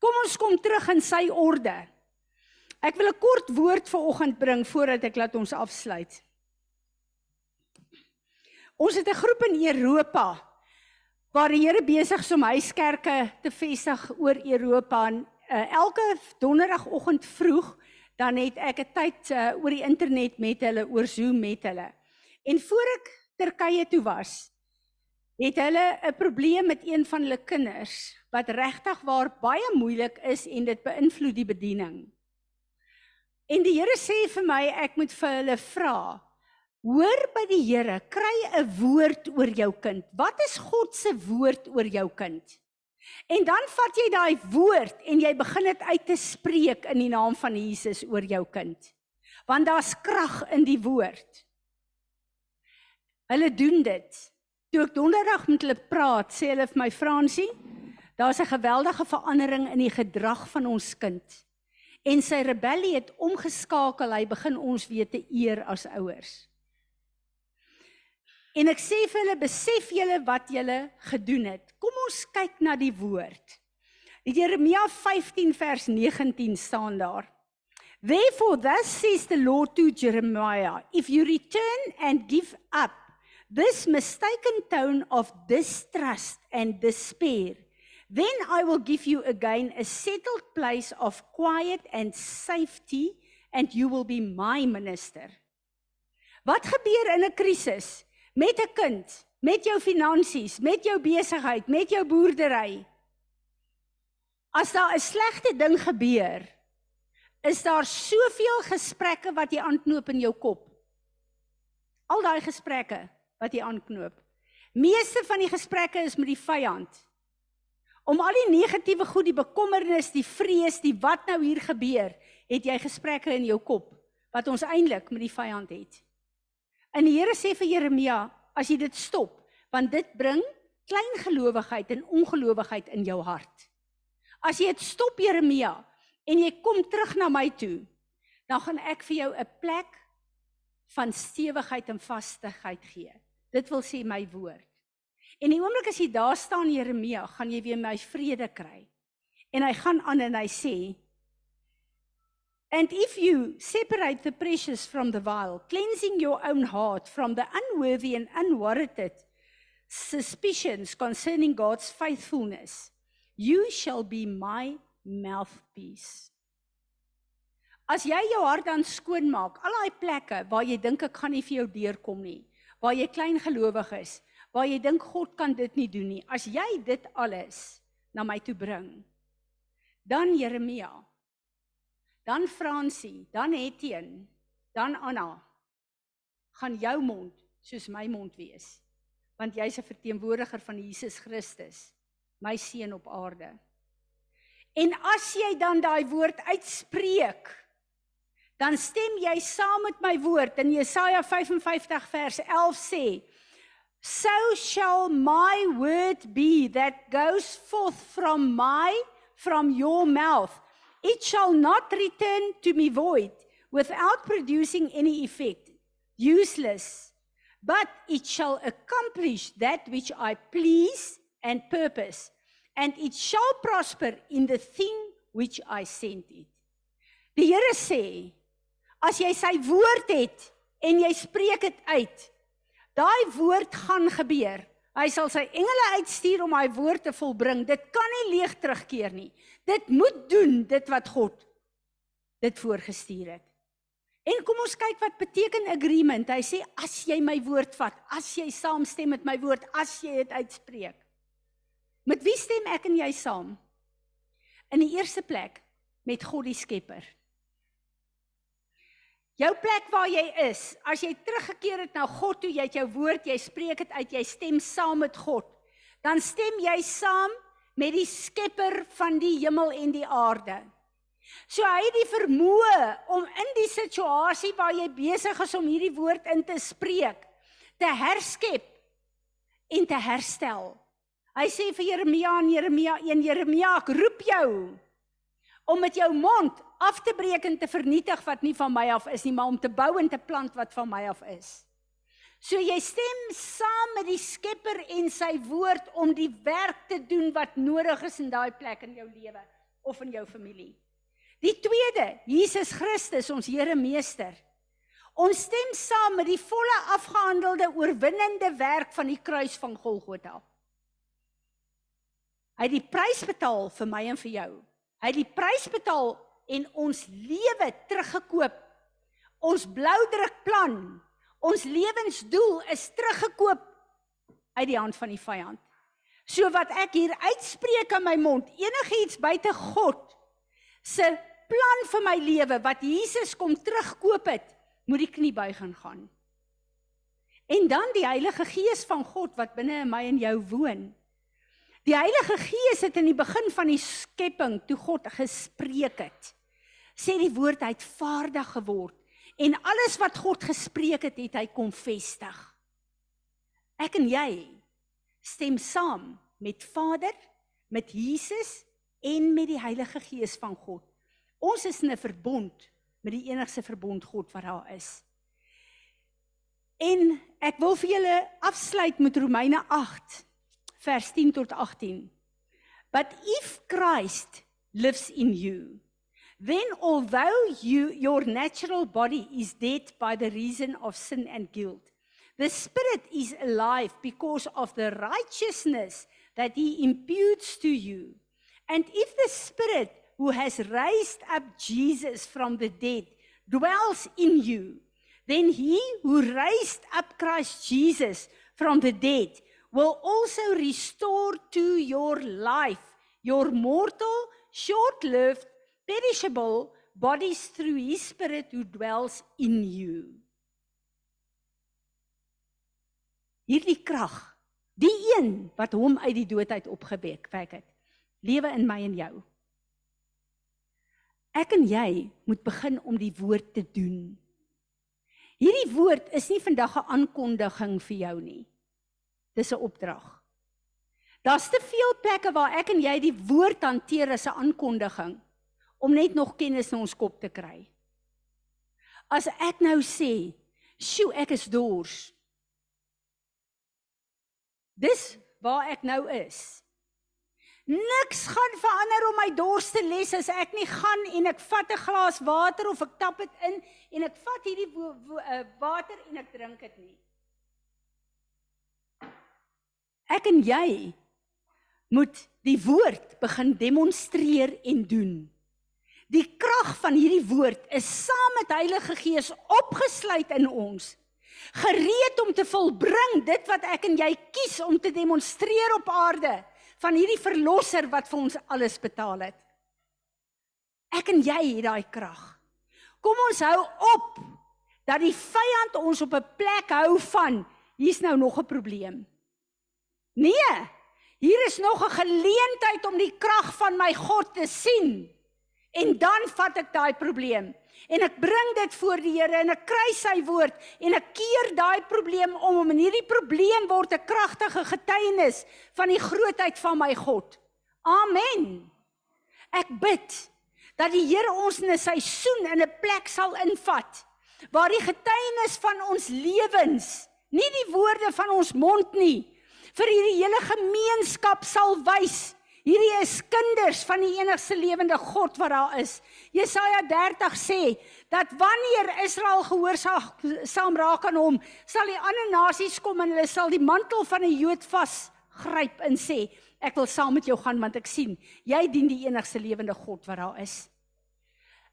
S1: Kom ons kom terug in sy orde. Ek wil 'n kort woord vir oggend bring voordat ek laat ons afsluit. Ons het 'n groep in Europa waar die Here besig is om huiskerke te vestig oor Europa en uh, elke donderdagoggend vroeg dan het ek 'n tyd uh, oor die internet met hulle oor Zoom met hulle. En voor ek Turkye toe was, het hulle 'n probleem met een van hulle kinders wat regtig waar baie moeilik is en dit beïnvloed die bediening. En die Here sê vir my ek moet vir hulle vra. Hoor by die Here, kry 'n woord oor jou kind. Wat is God se woord oor jou kind? En dan vat jy daai woord en jy begin dit uit te spreek in die naam van Jesus oor jou kind. Want daar's krag in die woord. Hulle doen dit. Toe ek donderdag met hulle praat, sê hulle vir my Fransie, daar's 'n geweldige verandering in die gedrag van ons kind en sy rebellie het omgeskakel. Hy begin ons weer te eer as ouers. En ek sê vir hulle, besef julle wat julle gedoen het. Kom ons kyk na die woord. Jeremia 15 vers 19 staan daar: Therefore thus says the Lord to Jeremiah, if you return and give up this mistaken tone of distrust and despair, Then I will give you again a settled place of quiet and safety and you will be my minister. Wat gebeur in 'n krisis met 'n kind, met jou finansies, met jou besigheid, met jou boerdery? As daar 'n slegte ding gebeur, is daar soveel gesprekke wat jy aanknoop in jou kop. Al daai gesprekke wat jy aanknoop. Meeste van die gesprekke is met die vyand om al die negatiewe goed, die bekommernis, die vrees, die wat nou hier gebeur, het jy gesprekke in jou kop wat ons eintlik met die vyand het. En die Here sê vir Jeremia, as jy dit stop, want dit bring klein gelowigheid en ongelowigheid in jou hart. As jy dit stop Jeremia en jy kom terug na my toe, dan gaan ek vir jou 'n plek van stewigheid en vastigheid gee. Dit wil sê my woord. En die oomblik as jy daar staan Jeremia, gaan jy weer my vrede kry. En hy gaan aan en hy sê And if you separate the precious from the vile, cleansing your own heart from the unworthy and unwarranted suspicions concerning God's faithfulness, you shall be my mouthpiece. As jy jou hart dan skoon maak, al daai plekke waar jy dink ek gaan nie vir jou deurkom nie, waar jy klein gelowig is, waar jy dink God kan dit nie doen nie. As jy dit alles na my toe bring, dan Jeremia, dan Fransie, dan Etienne, dan Anna, gaan jou mond soos my mond wees. Want jy's 'n verteenwoordiger van Jesus Christus, my seun op aarde. En as jy dan daai woord uitspreek, dan stem jy saam met my woord in Jesaja 55 vers 11 sê so shall my word be that goes forth from my from your mouth It shall not return to me void without producing any effect, useless, but it shall accomplish that which I please and purpose, and it shall prosper in the thing which I sent it. Die Here sê, as jy sy woord het en jy spreek dit uit, daai woord gaan gebeur. Hy sal sy engele uitstuur om hy woord te volbring. Dit kan nie leeg terugkeer nie. Dit moet doen dit wat God dit voorgestuur het. En kom ons kyk wat beteken agreement. Hy sê as jy my woord vat, as jy saamstem met my woord, as jy dit uitspreek. Met wie stem ek en jy saam? In die eerste plek met God die Skepper. Jou plek waar jy is, as jy teruggekeer het na God toe, jy het jou woord, jy spreek dit uit, jy stem saam met God, dan stem jy saam met die Skepper van die hemel en die aarde. So hy het die vermoë om in die situasie waar jy besig is om hierdie woord in te spreek, te herskep en te herstel. Hy sê vir Jeremia in Jeremia 1 Jeremia, ek roep jou om met jou mond af te breek en te vernietig wat nie van my af is nie, maar om te bou en te plant wat van my af is. So jy stem saam met die Skepper en sy woord om die werk te doen wat nodig is in daai plek in jou lewe of in jou familie. Die tweede, Jesus Christus, ons Here Meester. Ons stem saam met die volle afgehandelde oorwinnende werk van die kruis van Golgotha. Hy het die prys betaal vir my en vir jou. Hy het die prys betaal en ons lewe teruggekoop. Ons bloudrukplan, ons lewensdoel is teruggekoop uit die hand van die vyand. So wat ek hier uitspreek in my mond, enigiets buite God se plan vir my lewe wat Jesus kom terugkoop het, moet die knie buig en gaan. En dan die Heilige Gees van God wat binne in my en jou woon. Die Heilige Gees het in die begin van die skepping toe God gespreek het. Sê die woord hy het vaardig geword en alles wat God gespreek het, het hy kom vestig. Ek en jy stem saam met Vader, met Jesus en met die Heilige Gees van God. Ons is in 'n verbond met die enigste verbond God wat daar is. En ek wil vir julle afsluit met Romeine 8 vers 10 tot 18. But if Christ lives in you, then although you your natural body is dead by the reason of sin and guilt, the spirit is alive because of the righteousness that he imputes to you. And if the spirit who has raised up Jesus from the dead dwells in you, then he who raised up Christ Jesus from the dead will also restore to your life your mortal, short-lived, perishable bodies through his spirit who dwells in you. Hierdie krag, die een wat hom uit die dood uit opgewek het, lewe in my en jou. Ek en jy moet begin om die woord te doen. Hierdie woord is nie vandag 'n aankondiging vir jou nie. Dis 'n opdrag. Daar's te veel plekke waar ek en jy die woord hanteer as 'n aankondiging om net nog kennis in ons kop te kry. As ek nou sê, "Sjoe, ek is dors." Dis waar ek nou is. Niks gaan verander om my dors te les as ek nie gaan en ek vat 'n glas water of ek tap dit in en ek vat hierdie uh, water en ek drink dit nie. Ek en jy moet die woord begin demonstreer en doen. Die krag van hierdie woord is saam met Heilige Gees opgesluit in ons, gereed om te volbring dit wat ek en jy kies om te demonstreer op aarde van hierdie verlosser wat vir ons alles betaal het. Ek en jy het daai krag. Kom ons hou op dat die vyand ons op 'n plek hou van hier's nou nog 'n probleem. Nee. Hier is nog 'n geleentheid om die krag van my God te sien. En dan vat ek daai probleem en ek bring dit voor die Here en ek kry sy woord en ek keer daai probleem om om in hierdie probleem word 'n kragtige getuienis van die grootheid van my God. Amen. Ek bid dat die Here ons in 'n seisoen in 'n plek sal invat waar die getuienis van ons lewens, nie die woorde van ons mond nie, vir hierdie hele gemeenskap sal wys. Hierdie is kinders van die enigste lewende God wat daar is. Jesaja 30 sê dat wanneer Israel gehoorsaam raak aan hom, sal die ander nasies kom en hulle sal die mantel van 'n Jood vasgryp en sê, ek wil saam met jou gaan want ek sien jy dien die enigste lewende God wat daar is.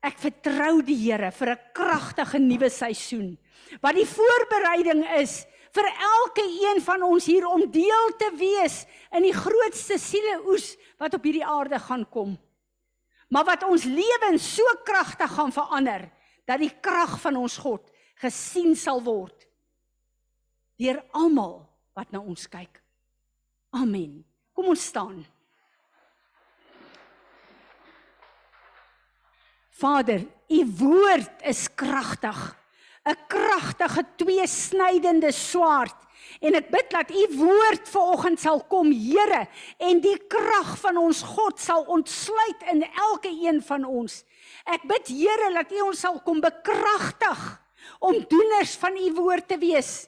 S1: Ek vertrou die Here vir 'n kragtige nuwe seisoen. Wat die voorbereiding is vir elke een van ons hier om deel te wees in die grootste sieleoes wat op hierdie aarde gaan kom. Maar wat ons lewens so kragtig gaan verander dat die krag van ons God gesien sal word deur almal wat na ons kyk. Amen. Kom ons staan. Vader, u woord is kragtig. 'n Kragtige tweesnydende swaard. En ek bid dat u woord vanoggend sal kom, Here, en die krag van ons God sal ontsluit in elke een van ons. Ek bid Here dat u ons sal kom bekragtig om doeners van u woord te wees.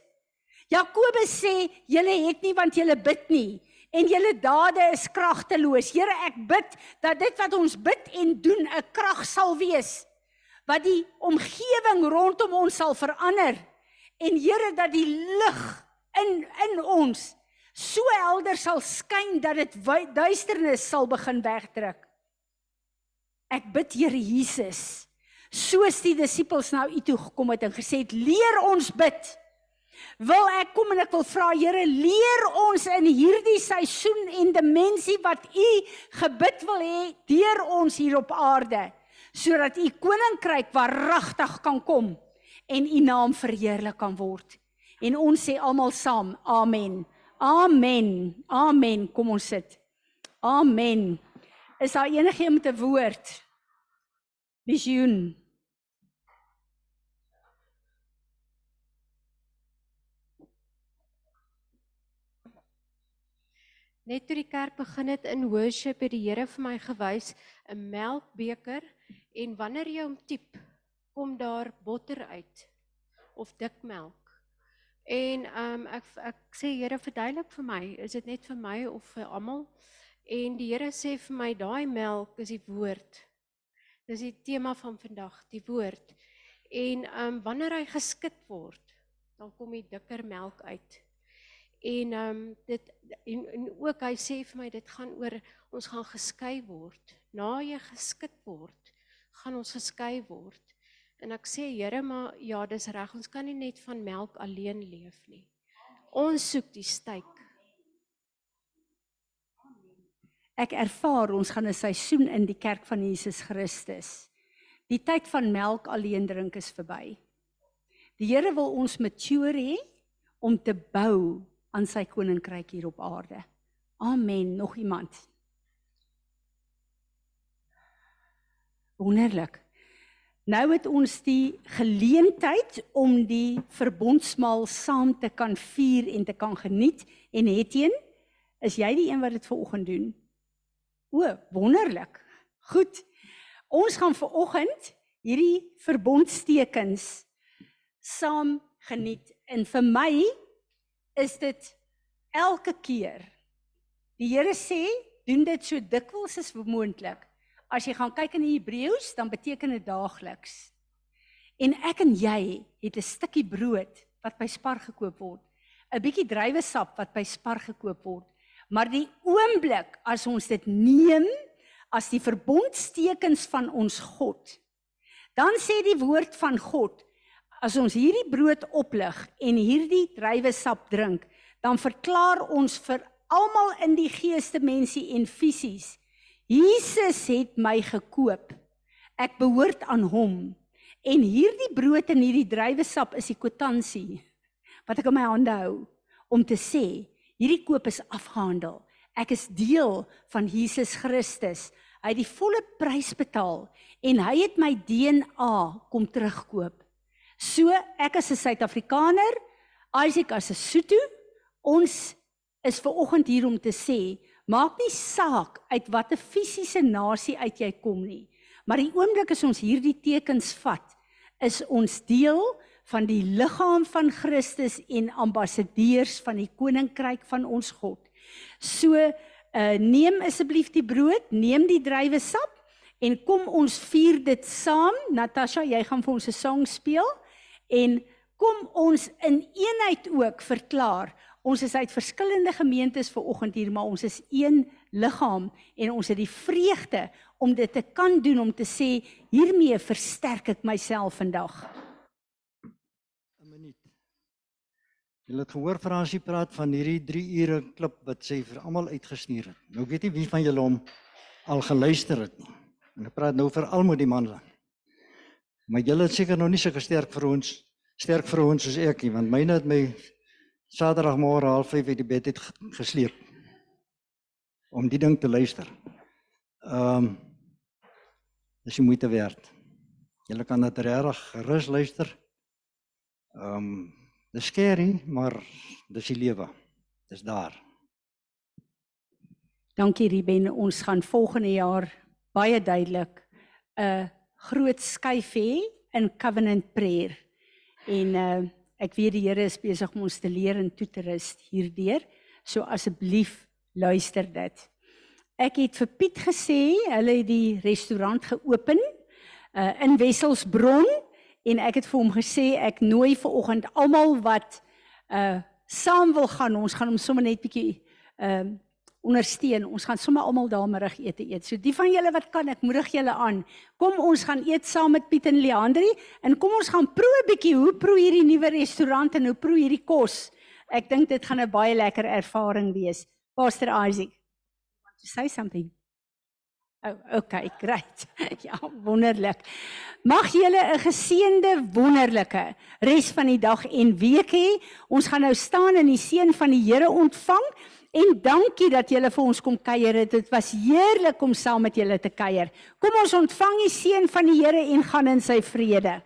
S1: Jakobus sê, julle het nie want julle bid nie en julle dade is kragteloos. Here, ek bid dat dit wat ons bid en doen 'n krag sal wees wat die omgewing rondom ons sal verander. En Here, dat die lig in in ons so helder sal skyn dat dit duisternis sal begin wegdruk. Ek bid Here Jesus, soos die disippels nou u toe gekom het en gesê het, leer ons bid wil ek kom en ek wil vra Here leer ons in hierdie seisoen en dimensie wat u gebid wil hê deur ons hier op aarde sodat u koninkryk waaragtig kan kom en u naam verheerlik kan word. En ons sê almal saam amen. Amen. Amen. Kom ons sit. Amen. Is daar enigiemand met 'n woord? Visioen
S7: Net toe die kerk begin het in worship het die Here vir my gewys 'n melkbeker en wanneer jy hom tiep, kom daar botter uit of dik melk. En ehm um, ek ek sê Here verduidelik vir my, is dit net vir my of vir almal? En die Here sê vir my daai melk is die woord. Dis die tema van vandag, die woord. En ehm um, wanneer hy geskit word, dan kom die dikker melk uit. En ehm um, dit en, en ook hy sê vir my dit gaan oor ons gaan geskei word. Na jy geskit word, gaan ons geskei word. En ek sê Here, maar ja, dis reg, ons kan nie net van melk alleen leef nie. Ons soek die styk.
S1: Ek ervaar ons gaan 'n seisoen in die kerk van Jesus Christus. Die tyd van melk alleen drink is verby. Die Here wil ons mature hê om te bou aan sy koninkryk hier op aarde. Amen. Nog iemand? Wonderlik. Nou het ons die geleentheid om die verbondsmaal saam te kan vier en te kan geniet en Hetien, is jy die een wat dit vanoggend doen? O, wonderlik. Goed. Ons gaan vanoggend hierdie verbondstekens saam geniet en vir my is dit elke keer. Die Here sê, doen dit so dikwels as moontlik. As jy gaan kyk in Hebreëus, dan beteken dit daagliks. En ek en jy het 'n stukkie brood wat by Spar gekoop word, 'n bietjie druiwesap wat by Spar gekoop word. Maar die oomblik as ons dit neem as die verbondstekens van ons God, dan sê die woord van God, As ons hierdie brood oplig en hierdie druiwesap drink, dan verklaar ons vir almal in die geeste mensie en fisies, Jesus het my gekoop. Ek behoort aan hom. En hierdie brood en hierdie druiwesap is die kwitansie wat ek in my hande hou om te sê, hierdie koop is afgehandel. Ek is deel van Jesus Christus. Hy het die volle prys betaal en hy het my DNA kom terugkoop. So ek as 'n Suid-Afrikaner, Isaac as 'n Sotho, ons is ver oggend hier om te sê, maak nie saak uit watter fisiese nasie uit jy kom nie. Maar die oomblik as ons hierdie tekens vat, is ons deel van die liggaam van Christus en ambassadeurs van die koninkryk van ons God. So uh neem asseblief die brood, neem die druiwesap en kom ons vier dit saam. Natasha, jy gaan vir ons 'n sang speel en kom ons in eenheid ook verklaar. Ons is uit verskillende gemeentes ver oggend hier, maar ons is een liggaam en ons het die vreugde om dit te kan doen om te sê hiermee versterk ek myself vandag.
S4: 'n minuut. Julle het gehoor Fransie praat van hierdie 3 ure klip wat sy vir almal uitgesnuur het. Nou weet nie wie van julle hom al geluister het nie. En ek praat nou veral met die manne. Maar julle het seker nog nie so sterk vir ons sterk vir ons soos ek nie, want myne het my Saterdagmôre half 5 uit die bed uit gesleep om die ding te luister. Ehm um, dis die moeite werd. Julle kan dit regtig gerus luister. Ehm um, dis skerry, maar dis die lewe. Dis daar.
S1: Dankie Ruben, ons gaan volgende jaar baie duidelik 'n groot skuif hê in covenant prayer. En uh ek weet die Here is besig om ons te leer en toe te rus hierdeur. So asseblief luister dit. Ek het vir Piet gesê, hulle het die restaurant geopen uh in Wesselsbron en ek het vir hom gesê ek nooi vir oggend almal wat uh saam wil gaan. Ons gaan hom sommer net bietjie ehm uh, ondersteun. Ons gaan sommer almal daar middagete eet. So die van julle wat kan, ek moedig julle aan. Kom ons gaan eet saam met Piet en Leandri en kom ons gaan proe 'n bietjie hoe proe hierdie nuwe restaurant en hoe proe hierdie kos. Ek dink dit gaan 'n baie lekker ervaring wees. Pastor Isaac. Want to say something. Oh, okay, great. Ja, wonderlik. Mag julle 'n geseënde, wonderlike res van die dag en week hê. Ons gaan nou staan en die seën van die Here ontvang. En dankie dat julle vir ons kom kuier het. Dit was heerlik om saam met julle te kuier. Kom ons ontvang die seën van die Here en gaan in sy vrede.